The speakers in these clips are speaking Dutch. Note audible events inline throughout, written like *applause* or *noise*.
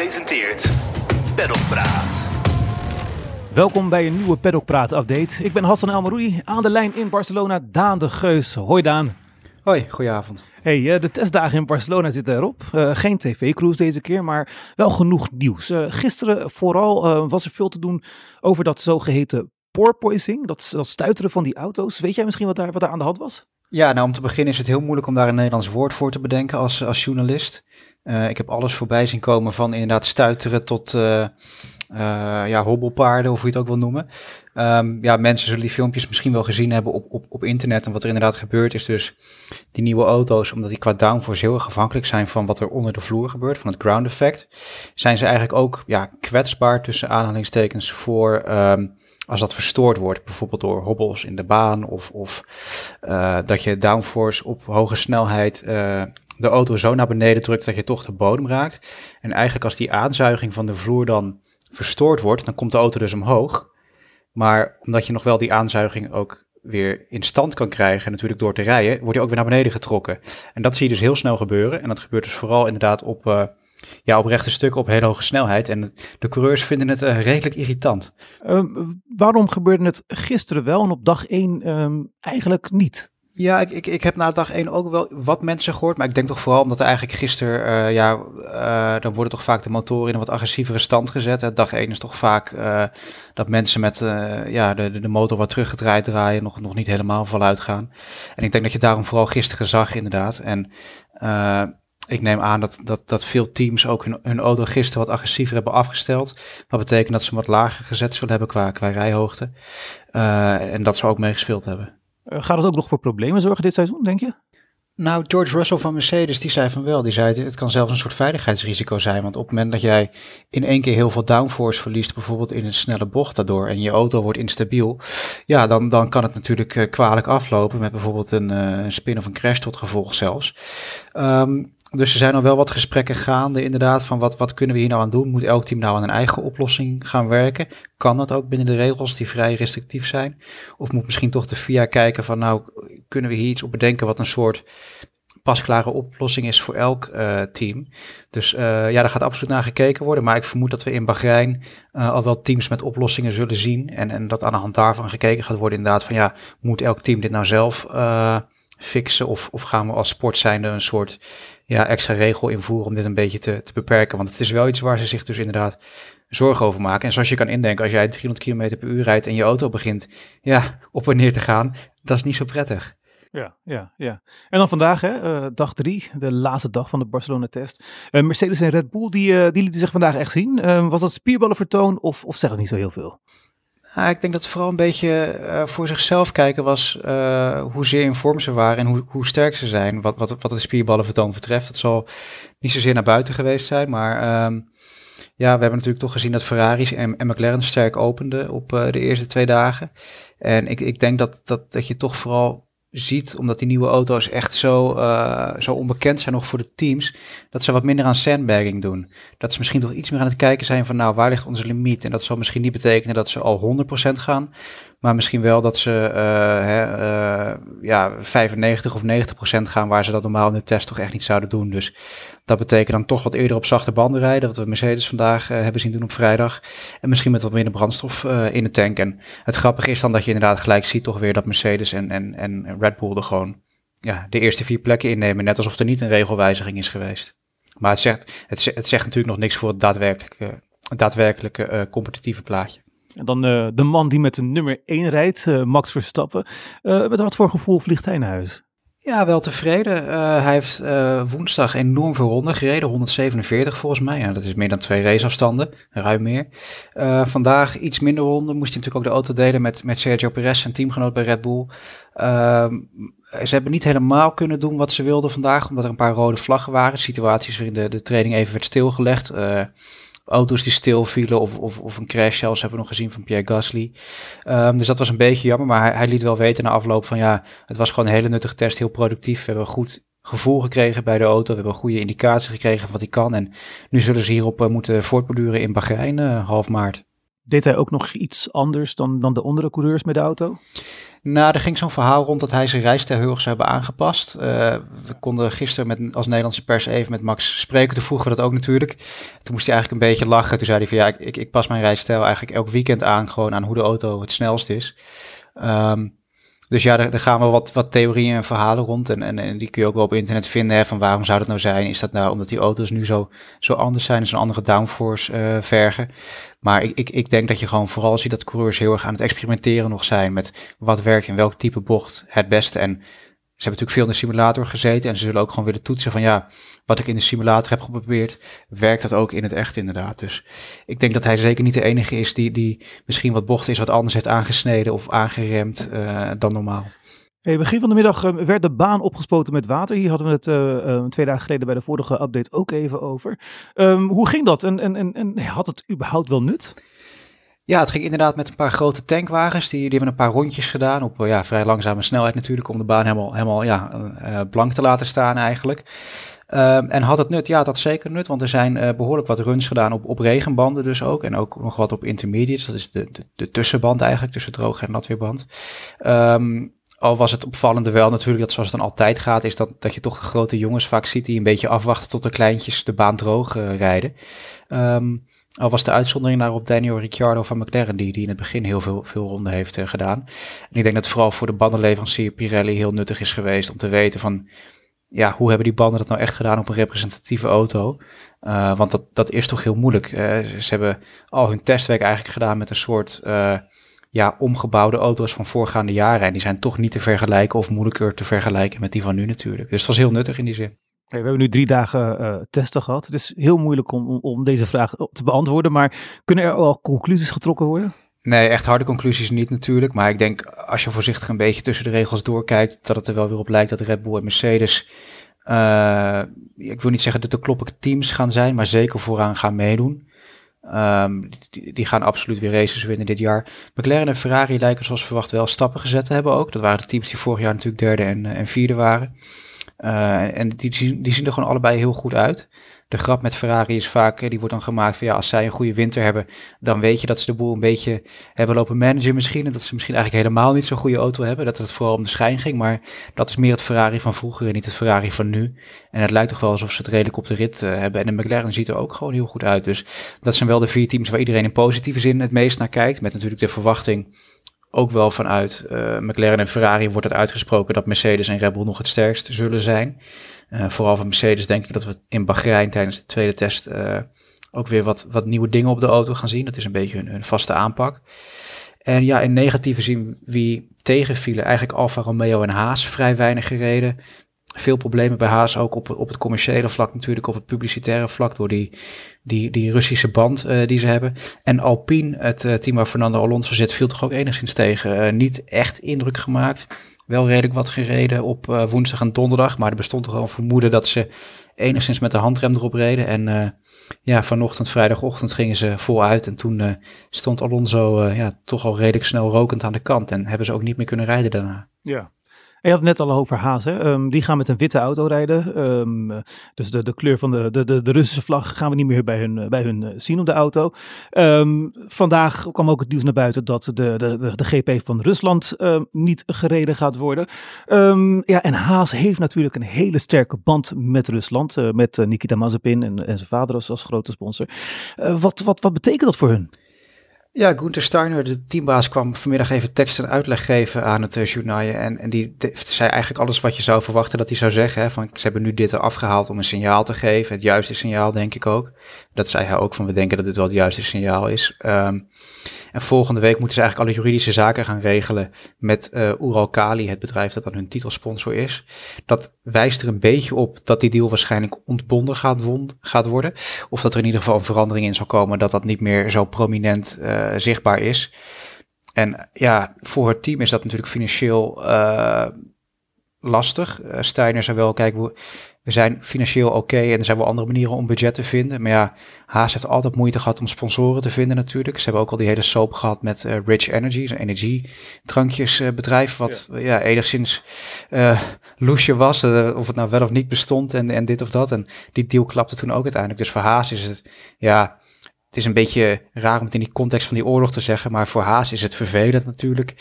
presenteert Praat. Welkom bij een nieuwe Paddock Praat update. Ik ben Hassan Elmaroui, aan de lijn in Barcelona Daan de Geus. Hoi Daan. Hoi, goedenavond. Hey, eh, de testdagen in Barcelona zitten erop. Uh, geen tv-cruise deze keer, maar wel genoeg nieuws. Uh, gisteren vooral was er veel te doen over dat zogeheten porpoising, dat, dat stuiteren van die auto's. Weet jij misschien wat daar, wat daar aan de hand was? Ja, nou om te beginnen is het heel moeilijk om daar een Nederlands woord voor te bedenken als, als journalist. Uh, ik heb alles voorbij zien komen van inderdaad stuiteren tot uh, ja, hobbelpaarden of hoe je het ook wil noemen. Um, ja, mensen zullen die filmpjes misschien wel gezien hebben op, op, op internet. En wat er inderdaad gebeurt is dus die nieuwe auto's, omdat die qua downforce heel erg afhankelijk zijn van wat er onder de vloer gebeurt, van het ground effect, zijn ze eigenlijk ook ja, kwetsbaar tussen aanhalingstekens voor... Um, als dat verstoord wordt, bijvoorbeeld door hobbels in de baan of, of uh, dat je downforce op hoge snelheid uh, de auto zo naar beneden drukt dat je toch de bodem raakt. En eigenlijk als die aanzuiging van de vloer dan verstoord wordt, dan komt de auto dus omhoog. Maar omdat je nog wel die aanzuiging ook weer in stand kan krijgen, natuurlijk door te rijden, wordt hij ook weer naar beneden getrokken. En dat zie je dus heel snel gebeuren. En dat gebeurt dus vooral inderdaad op, uh, ja, op rechte stukken op hele hoge snelheid. En de coureurs vinden het uh, redelijk irritant. Um, waarom gebeurde het gisteren wel en op dag 1 um, eigenlijk niet? Ja, ik, ik, ik heb na dag 1 ook wel wat mensen gehoord. Maar ik denk toch vooral omdat er eigenlijk gisteren, uh, ja, uh, dan worden toch vaak de motoren in een wat agressievere stand gezet. Hè. Dag 1 is toch vaak uh, dat mensen met ja, de, de motor wat teruggedraaid draaien, nog, nog niet helemaal voluit gaan. En ik denk dat je daarom vooral gisteren zag inderdaad. En ik neem aan dat, dat, dat veel teams ook hun, hun auto gisteren wat agressiever hebben afgesteld. Wat betekent dat ze wat lager gezet zullen hebben qua, qua rijhoogte. en dat ze ook meegespeeld hebben. Uh, gaat het ook nog voor problemen zorgen dit seizoen, denk je? Nou, George Russell van Mercedes, die zei van wel. Die zei, het kan zelfs een soort veiligheidsrisico zijn. Want op het moment dat jij in één keer heel veel downforce verliest, bijvoorbeeld in een snelle bocht daardoor, en je auto wordt instabiel, ja, dan, dan kan het natuurlijk uh, kwalijk aflopen met bijvoorbeeld een, een spin of een crash tot gevolg zelfs. Um, dus er zijn al wel wat gesprekken gaande, inderdaad, van wat, wat kunnen we hier nou aan doen? Moet elk team nou aan een eigen oplossing gaan werken? Kan dat ook binnen de regels die vrij restrictief zijn? Of moet misschien toch de FIA kijken van, nou, kunnen we hier iets op bedenken wat een soort pasklare oplossing is voor elk uh, team? Dus uh, ja, daar gaat absoluut naar gekeken worden. Maar ik vermoed dat we in Bahrein uh, al wel teams met oplossingen zullen zien. En, en dat aan de hand daarvan gekeken gaat worden, inderdaad, van ja, moet elk team dit nou zelf fixen? Of, of gaan we als sport zijnde een soort ja, extra regel invoeren om dit een beetje te, te beperken. Want het is wel iets waar ze zich dus inderdaad zorgen over maken. En zoals je kan indenken, als jij 300 km per uur rijdt en je auto begint ja, *laughs* op en neer te gaan, dat is niet zo prettig. Ja, ja, ja. En dan vandaag, hè, uh, dag drie, de laatste dag van de Barcelona-test. Uh, Mercedes en Red Bull, die, uh, die lieten zich vandaag echt zien. was dat spierballenvertoon of, of zegt het niet zo heel veel? Nou, ik denk dat het vooral een beetje uh, voor zichzelf kijken was uh, hoezeer in vorm ze waren en hoe, hoe sterk ze zijn. Wat, wat, wat het spierballenvertoon betreft. Dat zal niet zozeer naar buiten geweest zijn, maar um, ja, we hebben natuurlijk toch gezien dat Ferraris en, en McLaren sterk openden op uh, de eerste twee dagen. En ik, ik denk dat, dat, dat je toch vooral ziet, omdat die nieuwe auto's echt zo, uh, zo onbekend zijn nog voor de teams, dat ze wat minder aan sandbagging doen. Dat ze misschien toch iets meer aan het kijken zijn van nou, waar ligt onze limiet? En dat zal misschien niet betekenen dat ze al 100% gaan, maar misschien wel dat ze uh, hè, uh, ja, 95 of 90% gaan waar ze dat normaal in de test toch echt niet zouden doen. Dus dat betekent dan toch wat eerder op zachte banden rijden, wat we Mercedes vandaag uh, hebben zien doen op vrijdag. En misschien met wat minder brandstof uh, in de tank. En het grappige is dan dat je inderdaad gelijk ziet toch weer dat Mercedes en, en, en Red Bull er gewoon ja, de eerste vier plekken innemen. Net alsof er niet een regelwijziging is geweest. Maar het zegt, het, zegt natuurlijk nog niks voor het daadwerkelijke, daadwerkelijke uh, competitieve plaatje. En dan de man die met de nummer 1 rijdt, Max Verstappen. Met wat voor gevoel vliegt hij naar huis? Ja, wel tevreden. Uh, hij heeft uh, woensdag enorm veel ronden gereden, 147 volgens mij. Dat is meer dan twee raceafstanden, ruim meer. Uh, vandaag iets minder ronden, moest hij natuurlijk ook de auto delen met, met Sergio Perez, zijn teamgenoot bij Red Bull. ze hebben niet helemaal kunnen doen wat ze wilden vandaag, omdat er een paar rode vlaggen waren. Situaties waarin de, de training even werd stilgelegd auto's die stil vielen of, of, of een crash zelfs hebben we nog gezien van Pierre Gasly. Um, dus dat was een beetje jammer, maar hij, hij, liet wel weten na afloop van ja, het was gewoon een hele nuttige test, heel productief. We hebben een goed gevoel gekregen bij de auto, we hebben een goede indicatie gekregen van wat hij kan en nu zullen ze hierop uh, moeten voortborduren in Bahrein uh, half maart. Deed hij ook nog iets anders dan, dan de andere coureurs met de auto? Nou, er ging zo'n verhaal rond dat hij zijn rijstijl heel erg zou hebben aangepast. Uh, we konden gisteren met, als Nederlandse pers even met Max spreken. Toen vroegen we dat ook natuurlijk. Toen moest hij eigenlijk een beetje lachen. Toen zei hij van ja, ik, ik pas mijn rijstijl eigenlijk elk weekend aan. Gewoon aan hoe de auto het snelst is. Um, dus ja, er, gaan wel wat, wat theorieën en verhalen rond. En, en, en, die kun je ook wel op internet vinden. Hè, van waarom zou dat nou zijn? Is dat nou omdat die auto's nu zo, zo anders zijn? Dus een andere downforce uh, vergen. Maar ik, ik, ik denk dat je gewoon vooral ziet dat coureurs heel erg aan het experimenteren nog zijn. Met wat werkt in welk type bocht het beste. En ze hebben natuurlijk veel in de simulator gezeten en ze zullen ook gewoon willen toetsen van ja, wat ik in de simulator heb geprobeerd, werkt dat ook in het echt inderdaad. Dus ik denk dat hij zeker niet de enige is die, die misschien wat bocht is wat anders heeft aangesneden of aangeremd uh, dan normaal. Begin van de middag uh, werd de baan opgespoten met water. Hier hadden we het uh, twee dagen geleden bij de vorige update ook even over. Um, hoe ging dat en, en, en had het überhaupt wel nut? Ja, het ging inderdaad met een paar grote tankwagens. Die, die hebben een paar rondjes gedaan op ja, vrij langzame snelheid natuurlijk. Om de baan helemaal, helemaal ja, uh, blank te laten staan eigenlijk. Um, en had het nut? Ja, dat zeker nut. Want er zijn behoorlijk wat runs gedaan op, op regenbanden dus ook. En ook nog wat op intermediates. Dat is de, de, de tussenband eigenlijk, tussen droog en natweerband. Um, al was het opvallende wel natuurlijk dat zoals het dan altijd gaat, is dat, dat je toch de grote jongens vaak ziet die een beetje afwachten tot de kleintjes de baan droog rijden. Um, al was de uitzondering daarop Daniel Ricciardo van McLaren, die, die in het begin heel veel, veel ronden heeft uh, gedaan. En ik denk dat vooral voor de bandenleverancier Pirelli heel nuttig is geweest om te weten van, ja, hoe hebben die banden dat nou echt gedaan op een representatieve auto? Uh, want dat, dat is toch heel moeilijk. Uh, ze hebben al hun testwerk eigenlijk gedaan met een soort ja, omgebouwde auto's van voorgaande jaren. En die zijn toch niet te vergelijken of moeilijker te vergelijken met die van nu natuurlijk. Dus het was heel nuttig in die zin we hebben nu drie dagen uh, testen gehad. Het is heel moeilijk om, om deze vraag te beantwoorden, maar kunnen er al conclusies getrokken worden? Nee, echt harde conclusies niet natuurlijk. Maar ik denk, als je voorzichtig een beetje tussen de regels doorkijkt, dat het er wel weer op lijkt dat Red Bull en Mercedes, uh, ik wil niet zeggen dat de kloppige teams gaan zijn, maar zeker vooraan gaan meedoen. Um, die, gaan absoluut weer races winnen dit jaar. McLaren en Ferrari lijken zoals verwacht wel stappen gezet te hebben ook. Dat waren de teams die vorig jaar natuurlijk derde en, en vierde waren. Uh, en die, die zien er gewoon allebei heel goed uit. De grap met Ferrari is vaak, die wordt dan gemaakt van ja, als zij een goede winter hebben, dan weet je dat ze de boel een beetje hebben lopen managen misschien. En dat ze misschien eigenlijk helemaal niet zo'n goede auto hebben. Dat het vooral om de schijn ging. Maar dat is meer het Ferrari van vroeger en niet het Ferrari van nu. En het lijkt toch wel alsof ze het redelijk op de rit uh, hebben. En de McLaren ziet er ook gewoon heel goed uit. Dus dat zijn wel de vier teams waar iedereen in positieve zin het meest naar kijkt. Met natuurlijk de verwachting ook wel vanuit uh, McLaren en Ferrari wordt het uitgesproken dat Mercedes en Red Bull nog het sterkst zullen zijn. Uh, vooral van Mercedes denk ik dat we in Bahrein tijdens de tweede test uh, ook weer wat, wat nieuwe dingen op de auto gaan zien. Dat is een beetje hun, hun vaste aanpak. En ja, in negatieve zin wie tegenvielen, eigenlijk Alfa Romeo en Haas vrij weinig gereden veel problemen bij Haas, ook op, op het commerciële vlak natuurlijk, op het publicitaire vlak, door die, die, die Russische band uh, die ze hebben. En Alpine, het uh, team waar Fernando Alonso zit, viel toch ook enigszins tegen. Uh, niet echt indruk gemaakt. Wel redelijk wat gereden op woensdag en donderdag, maar er bestond toch wel een vermoeden dat ze enigszins met de handrem erop reden. En ja, vanochtend, vrijdagochtend gingen ze voluit en toen stond Alonso ja, toch al redelijk snel rokend aan de kant en hebben ze ook niet meer kunnen rijden daarna. Ja, je had het net al over Haas. Hè? Um, die gaan met een witte auto rijden. Um, dus de, de kleur van de, de, de, Russische vlag gaan we niet meer bij hun, bij hun eh, zien op de auto. Um, vandaag kwam ook het nieuws naar buiten dat de, de, de, GP van Rusland niet gereden gaat worden. ja, en Haas heeft natuurlijk een hele sterke band met Rusland. Uh, met Nikita Mazepin en, en zijn vader als, als grote sponsor. wat, wat, wat betekent dat voor hun? Ja, Gunther Steiner, de teambaas, kwam vanmiddag even tekst en uitleg geven aan het uh, journaal. En, en die zei eigenlijk alles wat je zou verwachten dat hij zou zeggen. Hè, van, ze hebben nu dit eraf gehaald om een signaal te geven. Het juiste signaal, denk ik ook. Dat zei hij ook, van we denken dat dit wel het juiste signaal is. Um, en volgende week moeten ze eigenlijk alle juridische zaken gaan regelen met uh, Uralkali, het bedrijf dat dan hun titelsponsor is. Dat wijst er een beetje op dat die deal waarschijnlijk ontbonden gaat, gaat worden. Of dat er in ieder geval een verandering in zal komen dat dat niet meer zo prominent uh, zichtbaar is. En ja, voor het team is dat natuurlijk financieel uh, lastig. Uh, Steiner zou wel kijken, we zijn financieel oké en er zijn wel andere manieren om budget te vinden. Maar ja, Haas heeft altijd moeite gehad om sponsoren te vinden natuurlijk. Ze hebben ook al die hele soap gehad met uh, Rich Energy, een energiedrankjesbedrijf, uh, wat ja. ja. enigszins loesje was, of het nou wel of niet bestond en, en dit of dat. En die deal klapte toen ook uiteindelijk. Dus voor Haas is het, ja, het is een beetje raar om het in die context van die oorlog te zeggen, maar voor Haas is het vervelend natuurlijk.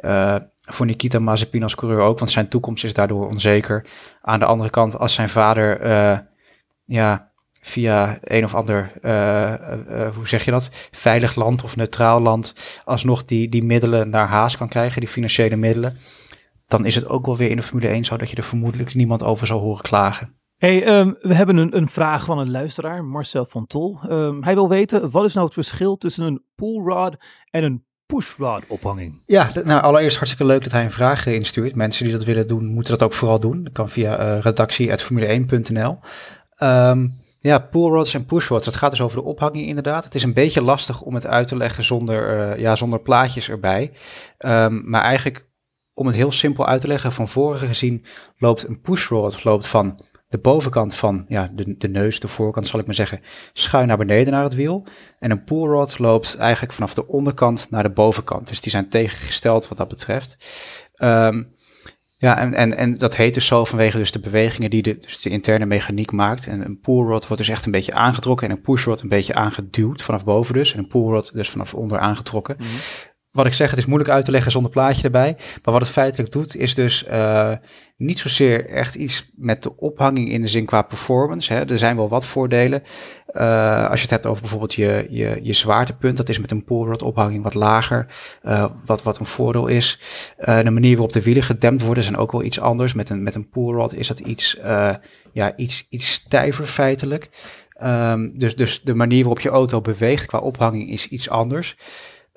Uh, voor Nikita Mazepin als coureur ook, want zijn toekomst is daardoor onzeker. Aan de andere kant, als zijn vader uh, ja, via een of ander, uh, hoe zeg je dat, veilig land of neutraal land, alsnog die, die middelen naar Haas kan krijgen, die financiële middelen, dan is het ook wel weer in de Formule 1 zo dat je er vermoedelijk niemand over zal horen klagen. Hey, um, we hebben een, een, vraag van een luisteraar, Marcel van Tol. Um, hij wil weten, wat is nou het verschil tussen een pull rod en een pushrod ophanging? Ja, nou allereerst hartstikke leuk dat hij een vraag instuurt. Mensen die dat willen doen, moeten dat ook vooral doen. Dat kan via uh, redactie.formule1.nl. Um, ja, pull rods en push rods. Het gaat dus over de ophanging inderdaad. Het is een beetje lastig om het uit te leggen zonder, uh, ja, zonder plaatjes erbij. maar eigenlijk, om het heel simpel uit te leggen, van voren gezien loopt een pushrod loopt van de bovenkant van ja, de, de neus, de voorkant zal ik maar zeggen, schuin naar beneden naar het wiel. En een pullrod loopt eigenlijk vanaf de onderkant naar de bovenkant. Dus die zijn tegengesteld wat dat betreft. Um, ja, en, en, en dat heet dus zo vanwege dus de bewegingen die de, dus de interne mechaniek maakt. En een pullrod wordt dus echt een beetje aangetrokken en een pushrod een beetje aangeduwd vanaf boven dus. En een pullrod dus vanaf onder aangetrokken. Mm wat ik zeg, het is moeilijk uit te leggen zonder plaatje erbij. Maar wat het feitelijk doet, is dus uh, niet zozeer echt iets met de ophanging in de zin qua performance. Hè. Er zijn wel wat voordelen. Uh, als je het hebt over bijvoorbeeld je, je, je zwaartepunt, dat is met een pullrod ophanging wat lager. Uh, wat, wat een voordeel is. de manier waarop de wielen gedempt worden zijn ook wel iets anders. Met een, met een is dat iets, ja, iets, iets stijver feitelijk. Um, dus, dus de manier waarop je auto beweegt qua ophanging is iets anders.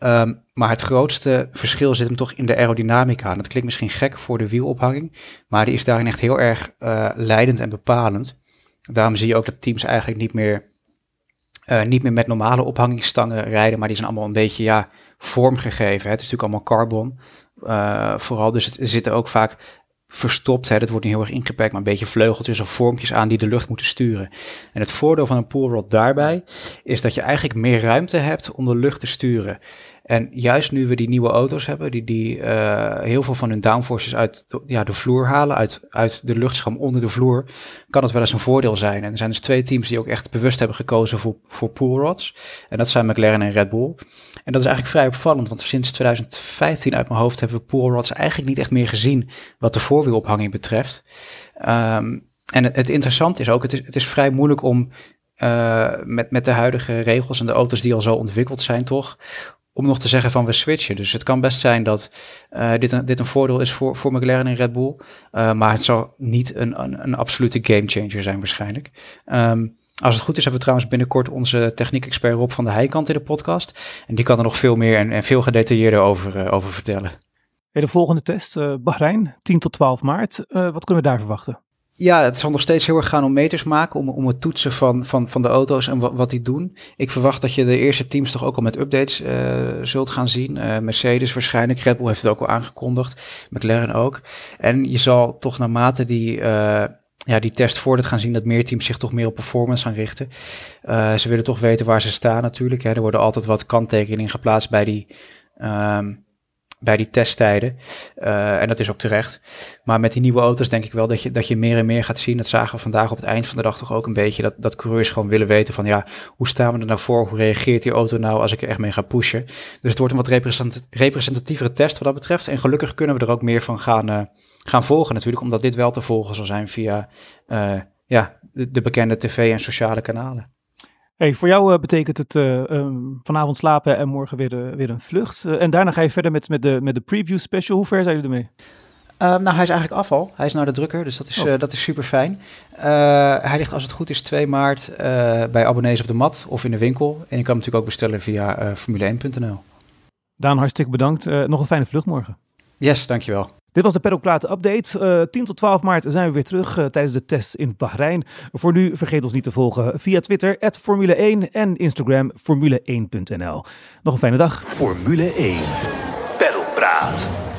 Um, maar het grootste verschil zit hem toch in de aerodynamica. Dat klinkt misschien gek voor de wielophanging, maar die is daarin echt heel erg uh, leidend en bepalend. Daarom zie je ook dat teams eigenlijk niet meer, uh, niet meer met normale ophangingstangen rijden, maar die zijn allemaal een beetje ja, vormgegeven. Hè. Het is natuurlijk allemaal carbon. Uh, vooral, dus het zitten ook vaak verstopt. Hè. Dat wordt niet heel erg ingeperkt, maar een beetje vleugeltjes of vormpjes aan die de lucht moeten sturen. En het voordeel van een pullrod daarbij is dat je eigenlijk meer ruimte hebt om de lucht te sturen. En juist nu we die nieuwe auto's hebben, die, die uh, heel veel van hun downforces uit de, de vloer halen, uit, uit de luchtscham onder de vloer, kan het wel eens een voordeel zijn. En er zijn dus twee teams die ook echt bewust hebben gekozen voor, voor poolrods. En dat zijn McLaren en Red Bull. En dat is eigenlijk vrij opvallend, want sinds 2015 uit mijn hoofd hebben we poolrods eigenlijk niet echt meer gezien wat de voorwielophanging betreft. Um, en het, het interessante is ook, het is, het is vrij moeilijk om uh, met, met de huidige regels en de auto's die al zo ontwikkeld zijn, toch? Om nog te zeggen van we switchen. Dus het kan best zijn dat uh, dit, een, dit een voordeel is voor, voor McLaren en Red Bull. Uh, maar het zal niet een, een, een absolute gamechanger zijn waarschijnlijk. Um, als het goed is, hebben we trouwens binnenkort onze techniek-expert Rob van de Heikant in de podcast. En die kan er nog veel meer en, en veel gedetailleerder over, uh, over vertellen. de volgende test, Bahrein, 10 tot 12 maart. wat kunnen we daar verwachten? Ja, het zal nog steeds heel erg gaan om meters maken, om, om het toetsen van, van, van de auto's en wat, wat die doen. Ik verwacht dat je de eerste teams toch ook al met updates uh, zult gaan zien. Uh, Mercedes waarschijnlijk, Red Bull heeft het ook al aangekondigd, McLaren ook. En je zal toch naarmate die, uh, ja, die test voordat gaan zien dat meer teams zich toch meer op performance gaan richten. ze willen toch weten waar ze staan natuurlijk. Hè. Er worden altijd wat kanttekeningen geplaatst bij die... Um, bij die testtijden. Uh, en dat is ook terecht. Maar met die nieuwe auto's denk ik wel dat je, dat je meer en meer gaat zien. Dat zagen we vandaag op het eind van de dag toch ook een beetje. Dat, dat coureurs gewoon willen weten van ja, hoe staan we er nou voor? Hoe reageert die auto nou als ik er echt mee ga pushen? Dus het wordt een wat representat representatievere test wat dat betreft. En gelukkig kunnen we er ook meer van gaan, uh, gaan volgen natuurlijk. Omdat dit wel te volgen zal zijn via uh, ja, de bekende tv en sociale kanalen. Hey, voor jou uh, betekent het uh, um, vanavond slapen en morgen weer, uh, weer een vlucht. en daarna ga je verder met, met, de, met de preview special. Hoe ver zijn jullie ermee? nou, hij is eigenlijk afval. Hij is naar de drukker, dus dat is, oh. dat is super fijn. hij ligt als het goed is 2 maart bij abonnees op de mat of in de winkel. En je kan hem natuurlijk ook bestellen via formule1.nl. Daan, hartstikke bedankt. nog een fijne vlucht morgen. Yes, dankjewel. Dit was de Pedalpraten update. Uh, 10 tot 12 maart zijn we weer terug uh, tijdens de test in Bahrein. Voor nu vergeet ons niet te volgen via Twitter, Formule 1 en Instagram Formule1.nl. Nog een fijne dag. Formule 1, Pedalpraat.